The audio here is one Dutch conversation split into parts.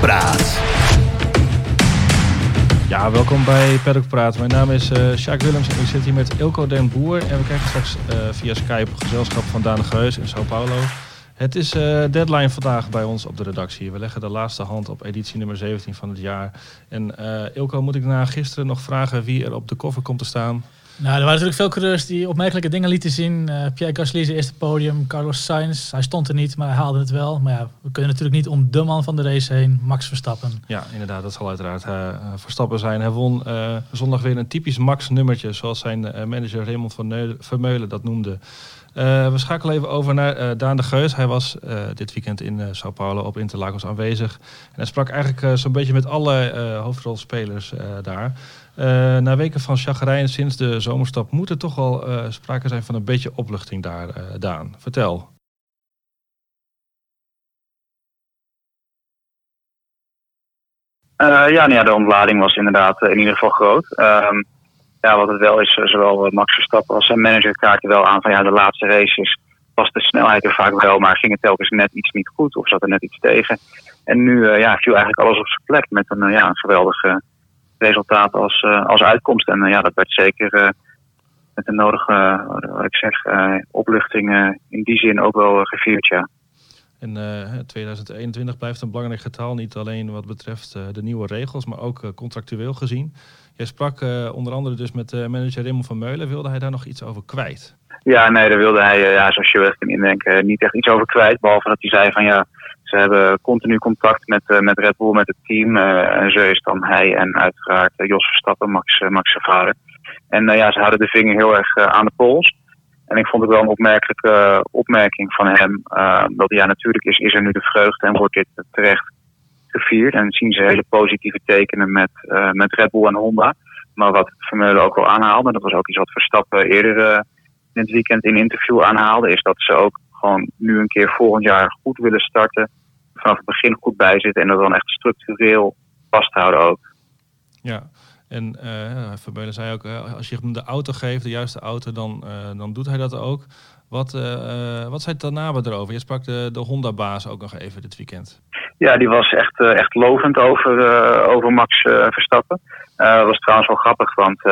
Praat. Ja, welkom bij Paddock Praat. Mijn naam is uh, Willems en ik zit hier met Ilko den Boer. En we krijgen straks uh, via Skype gezelschap van Daan Geus in Sao Paulo. Het is uh, deadline vandaag bij ons op de redactie. We leggen de laatste hand op editie nummer 17 van het jaar. En Ilko, moet ik na gisteren nog vragen wie er op de koffer komt te staan? Nou, er waren natuurlijk veel coureurs die opmerkelijke dingen lieten zien. Uh, Pierre Gasly zijn eerste podium, Carlos Sainz, hij stond er niet, maar hij haalde het wel. Maar ja, we kunnen natuurlijk niet om de man van de race heen, Max Verstappen. Ja, inderdaad, dat zal uiteraard uh, Verstappen zijn. Hij won zondag weer een typisch Max nummertje, zoals zijn manager Raymond van Vermeulen dat noemde. We schakelen even over naar Daan de Geus. Hij was dit weekend in Sao Paulo op Interlagos aanwezig. En hij sprak eigenlijk zo'n beetje met alle hoofdrolspelers daar. Na weken van chagrijn sinds de zomerstap moet er toch wel sprake zijn van een beetje opluchting daar, Daan. Vertel. ja, nou ja, de ontlading was inderdaad in ieder geval groot. Um, ja, wat het wel is, zowel Max Verstappen als zijn manager kaarten wel aan van ja, de laatste races was de snelheid er vaak wel, maar ging het telkens net iets niet goed of zat er net iets tegen. En nu ja, viel eigenlijk alles op zijn plek met een, ja, een geweldige resultaat als, als uitkomst. En ja, dat werd zeker met de nodige, wat ik zeg, opluchting in die zin ook wel gevierd, ja. En 2021 blijft een belangrijk getal, niet alleen wat betreft de nieuwe regels, maar ook contractueel gezien. Jij sprak onder andere dus met manager Raymond van Meulen. Wilde hij daar nog iets over kwijt? Ja, nee, daar wilde hij, ja, zoals je wel kan indenken, niet echt iets over kwijt. Behalve dat hij zei van ja, ze hebben continu contact met, met Red Bull, met het team. En zo is dan hij en uiteraard Jos Verstappen, Max, Max vader. En ja, ze houden de vinger heel erg aan de pols. En ik vond het wel een opmerkelijke opmerking van hem. dat ja, natuurlijk is, is er nu de vreugde en wordt dit terecht gevierd. En zien ze hele positieve tekenen met, met Red Bull en Honda. Maar wat Vermeulen ook al aanhaalde, dat was ook iets wat Verstappen eerder in het weekend in interview aanhaalde, is dat ze ook gewoon nu een keer volgend jaar goed willen starten. Vanaf het begin goed bij zitten en dat dan echt structureel vasthouden ook. Ja, en uh, Verbeulen zei ook, uh, als je hem de auto geeft, de juiste auto, dan, uh, dan doet hij dat ook. Wat, wat zei Tanabe erover? Je sprak de, de Honda-baas ook nog even dit weekend. Ja, die was echt, echt lovend over, over Max Verstappen. Dat was trouwens wel grappig, want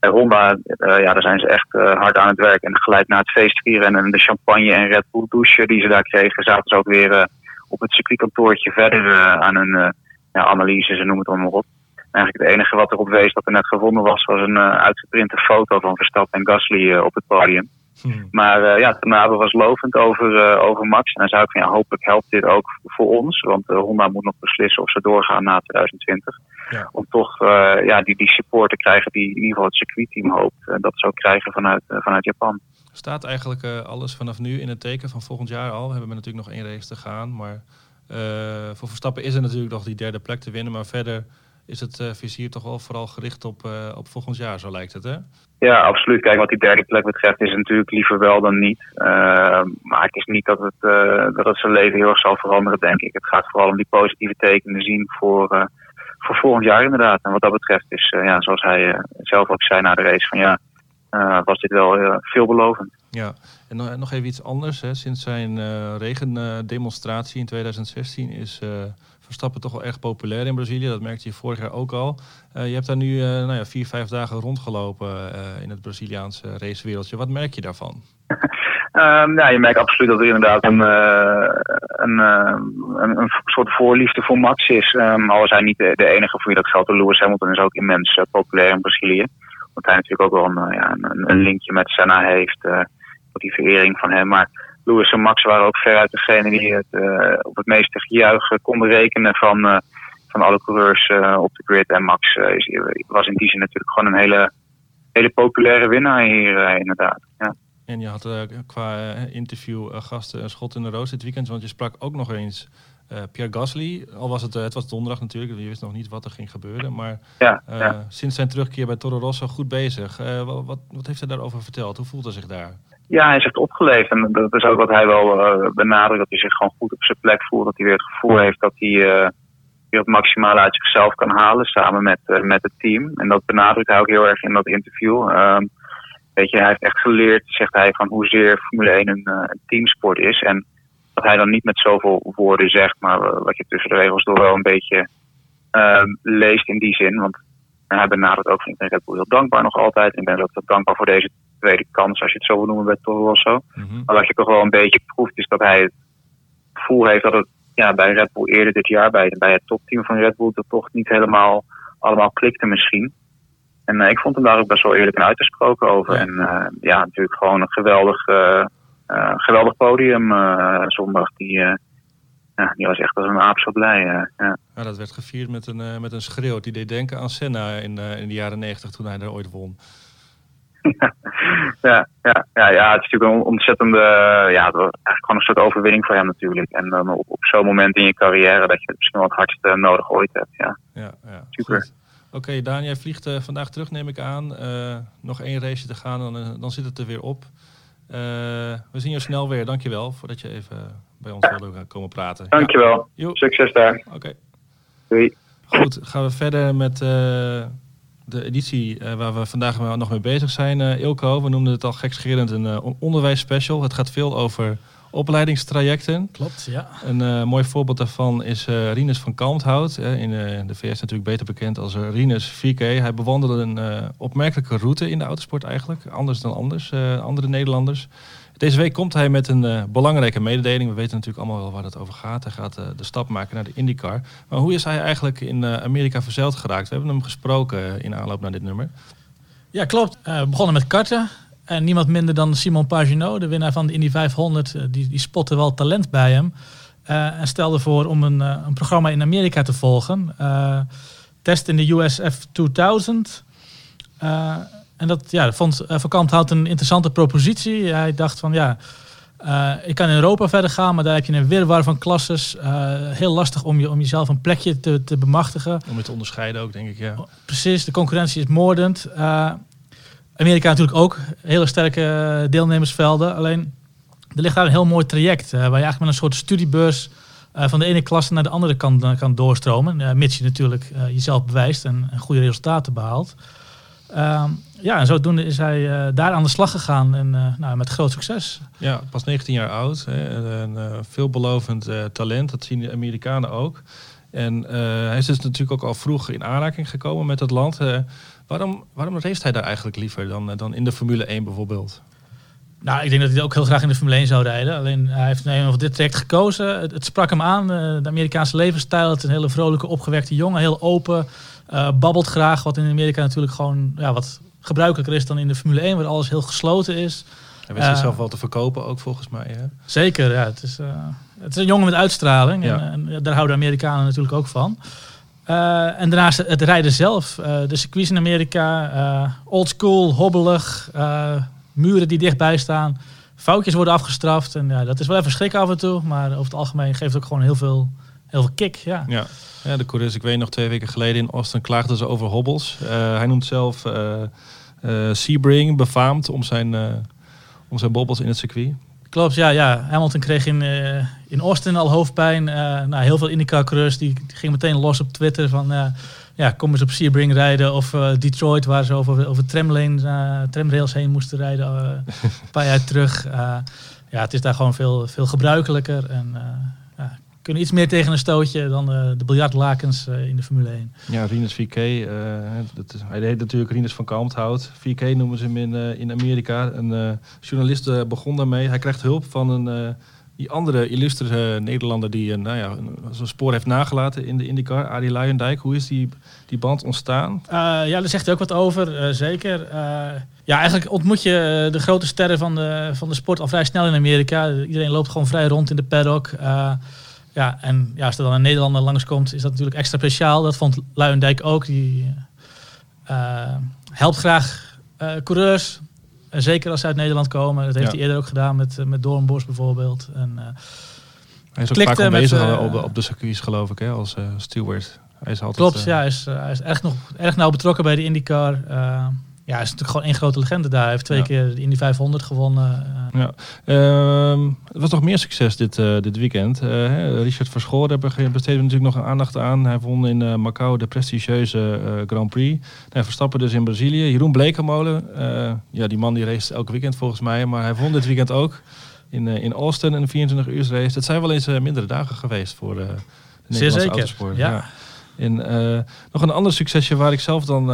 Honda, ja, daar zijn ze echt hard aan het werk. En gelijk na het feestvieren en de champagne en Red Bull douche die ze daar kregen, zaten ze ook weer op het circuitkantoortje verder aan hun ja, analyse, ze noemen het allemaal op. Eigenlijk het enige wat erop wees dat er net gevonden was, was een uitgeprinte foto van Verstappen en Gasly op het podium. Hmm. Maar uh, ja, Tanabe was lovend over, uh, over Max. En dan zou ik van ja, hopelijk helpt dit ook voor ons. Want uh, Honda moet nog beslissen of ze doorgaan na 2020. Ja. Om toch ja, die, die support te krijgen die in ieder geval het circuitteam hoopt. dat ze ook krijgen vanuit, vanuit Japan. Staat eigenlijk alles vanaf nu in het teken van volgend jaar al? We hebben natuurlijk nog één race te gaan. Maar voor Verstappen is er natuurlijk nog die derde plek te winnen. Maar verder is het uh, vizier toch wel vooral gericht op, uh, op volgend jaar, zo lijkt het, hè? Ja, absoluut. Kijk, wat die derde plek betreft is het natuurlijk liever wel dan niet. Uh, maar het is niet dat het, dat het zijn leven heel erg zal veranderen, denk ik. Het gaat vooral om die positieve tekenen zien voor, voor volgend jaar inderdaad. En wat dat betreft is, ja, zoals hij zelf ook zei na de race, van ja, was dit wel veelbelovend. Ja, en nog even iets anders. Hè. Sinds zijn regendemonstratie in 2016 is Verstappen toch wel erg populair in Brazilië. Dat merkte je vorig jaar ook al. Uh, je hebt daar nu uh, nou ja, vier, vijf dagen rondgelopen uh, in het Braziliaanse racewereldje. Wat merk je daarvan? um, ja, je merkt absoluut dat er inderdaad een, een, een, soort voorliefde voor Max is. Um, al is hij niet de, enige voor wie dat geldt. Lewis Hamilton is ook immens populair in Brazilië. Want hij natuurlijk ook wel een, ja, een, een linkje met Senna heeft. voor die verering van hem. Maar Lewis en Max waren ook veruit degene die het, uh, op het meeste gejuich konden rekenen van, uh, van alle coureurs uh, op de grid. En Max is, was in die zin natuurlijk gewoon een hele, hele populaire winnaar hier inderdaad. Ja. En je had qua interview gasten een schot in de roos dit weekend, want je sprak ook nog eens Pierre Gasly. Al was het, het was donderdag natuurlijk, je wist nog niet wat er ging gebeuren. Maar ja, ja. sinds zijn terugkeer bij Toro Rosso goed bezig. wat, wat, wat heeft hij daarover verteld? Hoe voelt hij zich daar? Ja, hij echt opgeleefd. En dat is ook wat hij wel uh, benadrukt. Dat hij zich gewoon goed op zijn plek voelt. Dat hij weer het gevoel heeft dat hij uh, weer het maximale uit zichzelf kan halen. Samen met, uh, met het team. En dat benadrukt hij ook heel erg in dat interview. Um, weet je, hij heeft echt geleerd, zegt hij, van hoezeer Formule 1 een, teamsport is. En wat hij dan niet met zoveel woorden zegt, maar wat je tussen de regels door wel een beetje ehm, leest in die zin. Want hij benadert ook, vind ik Red Bull heel dankbaar nog altijd. Ik ben ook dankbaar voor deze tweede kans, als je het zo wil noemen bij Toro Rosso. Mm Maar wat je toch wel een beetje proeft, is dat hij het gevoel heeft dat het ja, bij Red Bull eerder dit jaar, bij, bij het topteam van Red Bull, dat toch niet helemaal allemaal klikte misschien. En uh, ik vond hem daar ook best wel eerlijk en uitgesproken over. En uh, ja, natuurlijk gewoon een geweldig, uh, geweldig podium zondag. Die, ja, die was echt als een aap zo blij. ja. ja. dat werd gevierd met een, met een schreeuw. Die deed denken aan Senna in, in de jaren negentig toen hij er ooit won. ja, ja, ja, ja, het is natuurlijk een ontzettende, ja, eigenlijk gewoon een soort overwinning voor hem natuurlijk. En dan op, op zo'n moment in je carrière dat je het misschien wel het hardst nodig ooit hebt. Ja, ja, ja. super. Oké, okay, Daan, jij vliegt uh, vandaag terug, neem ik aan. Uh, nog één race te gaan, dan, uh, dan zit het er weer op. we zien je snel weer. Dankjewel voordat je even bij ons wilde komen praten. Dankjewel. Ja. Succes daar. Oké. Okay. Doei. Goed, gaan we verder met de editie waar we vandaag nog mee bezig zijn. Ilko, we noemden het al gekscherend een onderwijsspecial. Het gaat veel over opleidingstrajecten. Klopt, ja. Een uh, mooi voorbeeld daarvan is uh, Rinus van Kalmthout. Uh, in de VS natuurlijk beter bekend als Rinus 4K. Hij bewandelde een opmerkelijke route in de autosport eigenlijk. Anders dan anders, andere Nederlanders. Deze week komt hij met een belangrijke mededeling. We weten natuurlijk allemaal wel waar het over gaat. Hij gaat de stap maken naar de IndyCar. Maar hoe is hij eigenlijk in Amerika verzeild geraakt? We hebben hem gesproken in aanloop naar dit nummer. Ja, klopt. we begonnen met karten. En niemand minder dan Simon Pagenaud, de winnaar van de Indy 500, eh, die, die spotte wel talent bij hem. En stelde voor om een, een, programma in Amerika te volgen. Test in de USF 2000. En dat ja, vond Van had een interessante propositie. Hij dacht van ja, ik kan in Europa verder gaan, maar daar heb je een wirwar van klasses. heel lastig om, je, om jezelf een plekje te, te bemachtigen. Om je te onderscheiden ook, denk ik, ja. Precies, de concurrentie is moordend. Amerika natuurlijk ook hele sterke eh, deelnemersvelden. Alleen er ligt daar een heel mooi traject. Waar je eigenlijk met een soort studiebeurs van de ene klasse naar de andere kan, kan doorstromen. mits je natuurlijk jezelf bewijst en, en, goede resultaten behaalt. Ehm, ja, en zodoende is hij daar aan de slag gegaan en nou, met groot succes. Ja, pas 19 jaar oud. Hè, een veelbelovend talent. Dat zien de Amerikanen ook. En hij is dus natuurlijk ook al vroeg in aanraking gekomen met het land. Waarom, waarom race hij daar eigenlijk liever dan, eh, dan in de Formule 1 bijvoorbeeld? Nou, ik denk dat hij ook heel graag in de Formule 1 zou rijden. Alleen hij heeft nee, voor dit traject gekozen. Het, sprak hem aan, eh, de Amerikaanse levensstijl. Het is een hele vrolijke, opgewekte jongen, heel open. Uh, babbelt graag, wat in Amerika natuurlijk gewoon ja, wat gebruikelijker is dan in de Formule 1, waar alles heel gesloten is. Hij wist zichzelf wel te verkopen ook volgens mij. Hè? Zeker, ja. Het is, het is een jongen met uitstraling. En, en, daar houden de Amerikanen natuurlijk ook van. Uh, en daarnaast het rijden zelf. Uh, de circuits in Amerika, uh, old school, hobbelig, muren die dichtbij staan. Foutjes worden afgestraft. En ja, dat is wel even schrik af en toe. Maar over het algemeen geeft het ook gewoon heel veel, heel veel kick. Ja. Ja. Ja, de coureurs, ik weet nog twee weken geleden in Austin klaagden ze over hobbels. hij noemt zelf Sebring befaamd om zijn, om zijn bobbels in het circuit. Klopt, ja, ja. Hamilton kreeg in, uh, in Austin al hoofdpijn. Uh, nou, heel veel IndyCar-coureurs die, gingen meteen los op Twitter van... Uh, ja, kom eens op Sebring rijden. Of Detroit, waar ze over, over tramlane, tramrails heen moesten rijden. een paar jaar terug. ja, het is daar gewoon veel, veel gebruikelijker. En kunnen iets meer tegen een stootje dan uh, de biljartlakens uh, in de Formule 1. Ja, Rinus 4K. Uh, dat is, hij heet natuurlijk Rinus van Kalmthout. 4K noemen ze hem in, in Amerika. Een journalist begon daarmee. Hij krijgt hulp van een, die andere illustere Nederlander die nou ja, zo'n spoor heeft nagelaten in de IndyCar. Arie Luijendijk. Hoe is die, die band ontstaan? ja, daar zegt hij ook wat over. zeker. ja, eigenlijk ontmoet je de grote sterren van de, van de sport al vrij snel in Amerika. Iedereen loopt gewoon vrij rond in de paddock. Ja, en ja, als er dan een Nederlander langskomt, is dat natuurlijk extra speciaal. Dat vond Luijendijk ook. Die uh, helpt graag uh, coureurs. En zeker als ze uit Nederland komen. Dat heeft hij eerder ook gedaan met, met Doornbos bijvoorbeeld. En, hij is ook vaak aanwezig op, op, de circuits, geloof ik, hè, als steward. Hij is altijd, Klopt, ja. Hij is, hij is erg, nog, erg nauw betrokken bij de IndyCar. Ja, is natuurlijk gewoon één grote legende daar. Hij heeft twee keer de Indy 500 gewonnen. Eh. Ja. Uh, het was nog meer succes dit, uh, dit weekend. Uh, Richard Verschoor daar besteden natuurlijk nog aandacht aan. Hij won in Macau de prestigieuze Grand Prix. Hij Verstappen dus in Brazilië. Jeroen Blekemolen, ja, die man die race elk weekend volgens mij. Maar hij won dit weekend ook. in, in Austin, een 24 uur race. Dat zijn wel eens mindere dagen geweest voor de Nederlandse zeker. autosport. Ja. En nog een ander succesje waar ik zelf dan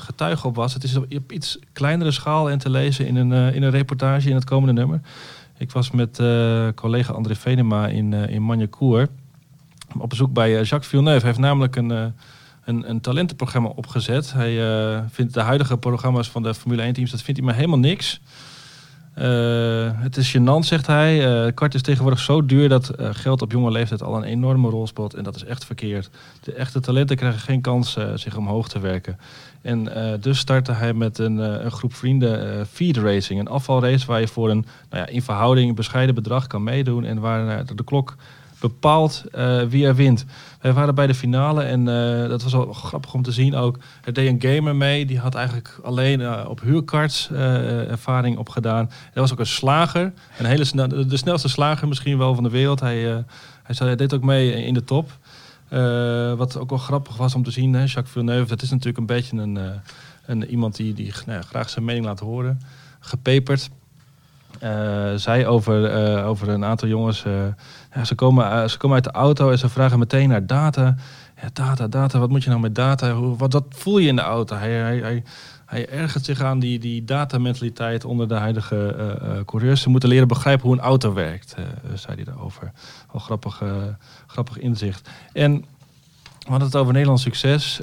getuige op was. Het is op, iets kleinere schaal en te lezen in een, in een reportage in het komende nummer. Ik was met collega André Venema in, in op bezoek bij Jacques Villeneuve. Hij heeft namelijk een een, een talentenprogramma opgezet. Hij vindt de huidige programma's van de Formule 1 teams, dat vindt hij maar helemaal niks. Uh, het is gênant, zegt hij. Uh, kart is tegenwoordig zo duur dat geld op jonge leeftijd al een enorme rol speelt. En dat is echt verkeerd. De echte talenten krijgen geen kans zich omhoog te werken. En dus startte hij met een, een groep vrienden feed racing. Een afvalrace waar je voor een nou ja, in verhouding bescheiden bedrag kan meedoen. En waar de klok bepaalt wie er wint. Wij waren bij de finale en uh, dat was wel grappig om te zien ook. Er deed een gamer mee, die had eigenlijk alleen uh, op huurkarts ervaring opgedaan. Er was ook een slager, een hele de snelste slager misschien wel van de wereld. Hij, hij, deed ook mee in de top. wat ook wel grappig was om te zien, hè, Jacques Villeneuve, dat is natuurlijk een beetje een, een iemand die, die nou, graag zijn mening laat horen. Gepeperd. Uh, zij over, uh, over een aantal jongens. Uh, ja, ze, komen, ze komen uit de auto en ze vragen meteen naar data. Ja, data, data, wat moet je nou met data? Wat, wat voel je in de auto? Hij, hij, hij, hij ergert zich aan die, die datamentaliteit onder de huidige coureurs. Ze moeten leren begrijpen hoe een auto werkt, zei hij daarover. Al grappig, grappig inzicht. En we hadden het over Nederlands succes.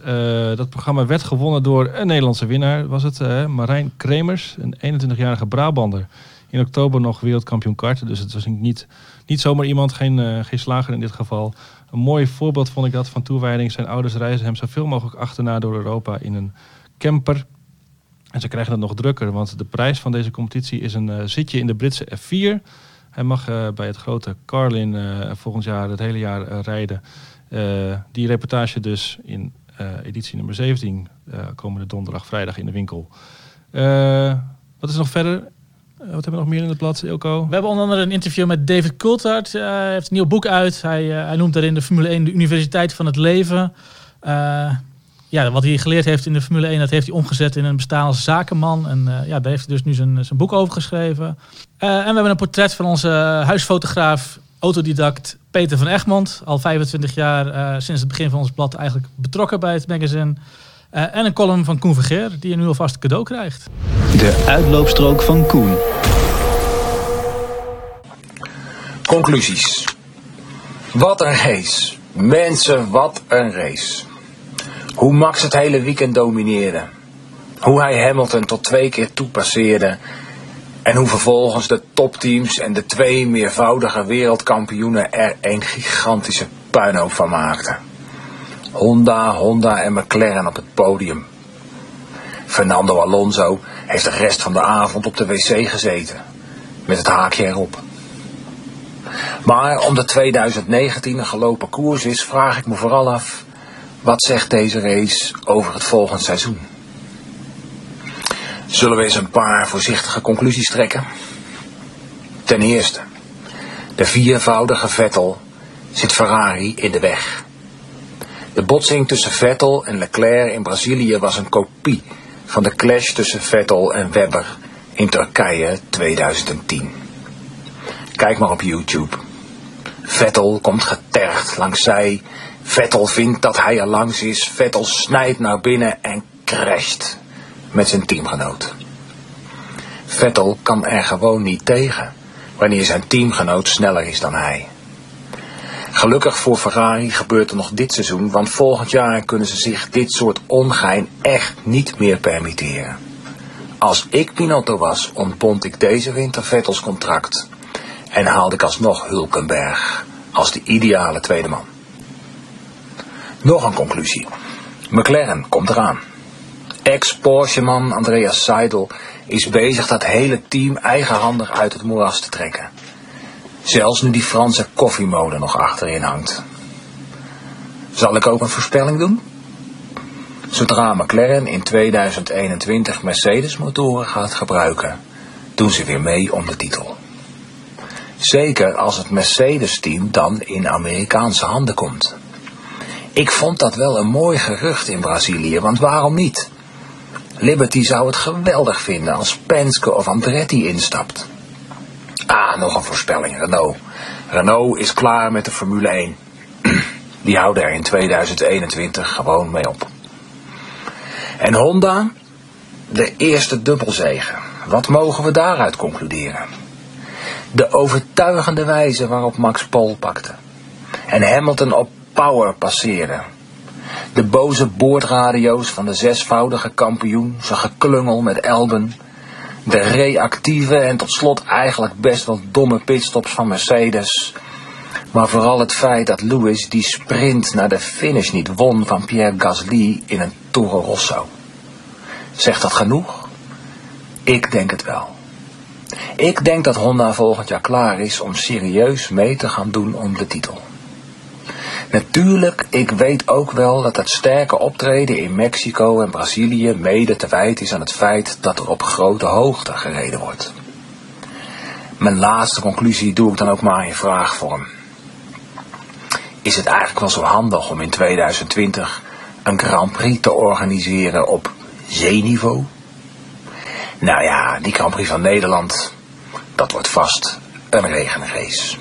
dat programma werd gewonnen door een Nederlandse winnaar, was het Marijn Kremers, een 21-jarige Brabander in oktober nog wereldkampioen karten. Dus het was niet, niet zomaar iemand, geen, uh, geen slager in dit geval. Een mooi voorbeeld vond ik dat van toewijding. Zijn ouders reizen hem zoveel mogelijk achterna door Europa in een camper. En ze krijgen het nog drukker, want de prijs van deze competitie is een uh, zitje in de Britse F4. Hij mag uh, bij het grote Carlin volgend jaar het hele jaar rijden. die reportage dus in editie nummer 17, komende donderdag, vrijdag in de winkel. wat is nog verder? Eh, wat hebben we nog meer in het blad, Ilko? We hebben onder andere een interview met David Coulthard. Uh, hij heeft een nieuw boek uit. Hij, uh, hij noemt daarin de Formule 1 de Universiteit van het Leven. Ja, wat hij geleerd heeft in de Formule 1, dat heeft hij omgezet in een bestaan als zakenman. En ja, daar heeft hij dus nu zijn, zijn boek over geschreven. en we hebben een portret van onze huisfotograaf, autodidact Peter van Egmond. Al 25 jaar sinds het begin van ons blad eigenlijk betrokken bij het magazine. Uh, en een column van Koen Vergeer, die je nu alvast cadeau krijgt. De uitloopstrook van Koen. Conclusies. Wat een race. Mensen, wat een race. Hoe Max het hele weekend domineerde. Hoe hij Hamilton tot twee keer toepasseerde. En hoe vervolgens de topteams en de twee meervoudige wereldkampioenen er een gigantische puinhoop van maakten. Honda, Honda en McLaren op het podium. Fernando Alonso heeft de rest van de avond op de wc gezeten, met het haakje erop. Maar om de 2019 een gelopen koers is, vraag ik me vooral af, wat zegt deze race over het volgend seizoen? Zullen we eens een paar voorzichtige conclusies trekken? Ten eerste, de viervoudige Vettel zit Ferrari in de weg. De botsing tussen Vettel en Leclerc in Brazilië was een kopie van de clash tussen Vettel en Webber in Turkije 2010. Kijk maar op YouTube. Vettel komt getergd langs zij. Vettel vindt dat hij er langs is. Vettel snijdt naar binnen en crasht met zijn teamgenoot. Vettel kan er gewoon niet tegen wanneer zijn teamgenoot sneller is dan hij. Gelukkig voor Ferrari gebeurt er nog dit seizoen, want volgend jaar kunnen ze zich dit soort ongein echt niet meer permitteren. Als ik Pinotto was, ontbond ik deze winter Vettels contract en haalde ik alsnog Hulkenberg als de ideale tweede man. Nog een conclusie. McLaren komt eraan. Ex-Porsche-man Andreas Seidel is bezig dat hele team eigenhandig uit het moeras te trekken. Zelfs nu die Franse koffiemode nog achterin hangt. Zal ik ook een voorspelling doen? Zodra McLaren in 2021 Mercedes motoren gaat gebruiken, doen ze weer mee om de titel. Zeker als het Mercedes-team dan in Amerikaanse handen komt. Ik vond dat wel een mooi gerucht in Brazilië, want waarom niet? Liberty zou het geweldig vinden als Penske of Andretti instapt. Ah, nog een voorspelling. Renault. Renault is klaar met de Formule 1. Die houden er in 2021 gewoon mee op. En Honda? De eerste dubbelzegen. Wat mogen we daaruit concluderen? De overtuigende wijze waarop Max Pol pakte. En Hamilton op power passeerde. De boze boordradio's van de zesvoudige kampioen, zijn geklungel met Elben. De reactieve en tot slot eigenlijk best wel domme pitstops van Mercedes. Maar vooral het feit dat Lewis die sprint naar de finish niet won van Pierre Gasly in een Toro Rosso. Zegt dat genoeg? Ik denk het wel. Ik denk dat Honda volgend jaar klaar is om serieus mee te gaan doen om de titel. Natuurlijk, ik weet ook wel dat het sterke optreden in Mexico en Brazilië mede te wijten is aan het feit dat er op grote hoogte gereden wordt. Mijn laatste conclusie doe ik dan ook maar in vraagvorm. Is het eigenlijk wel zo handig om in 2020 een Grand Prix te organiseren op zeeniveau? Nou ja, die Grand Prix van Nederland, dat wordt vast een regenrace.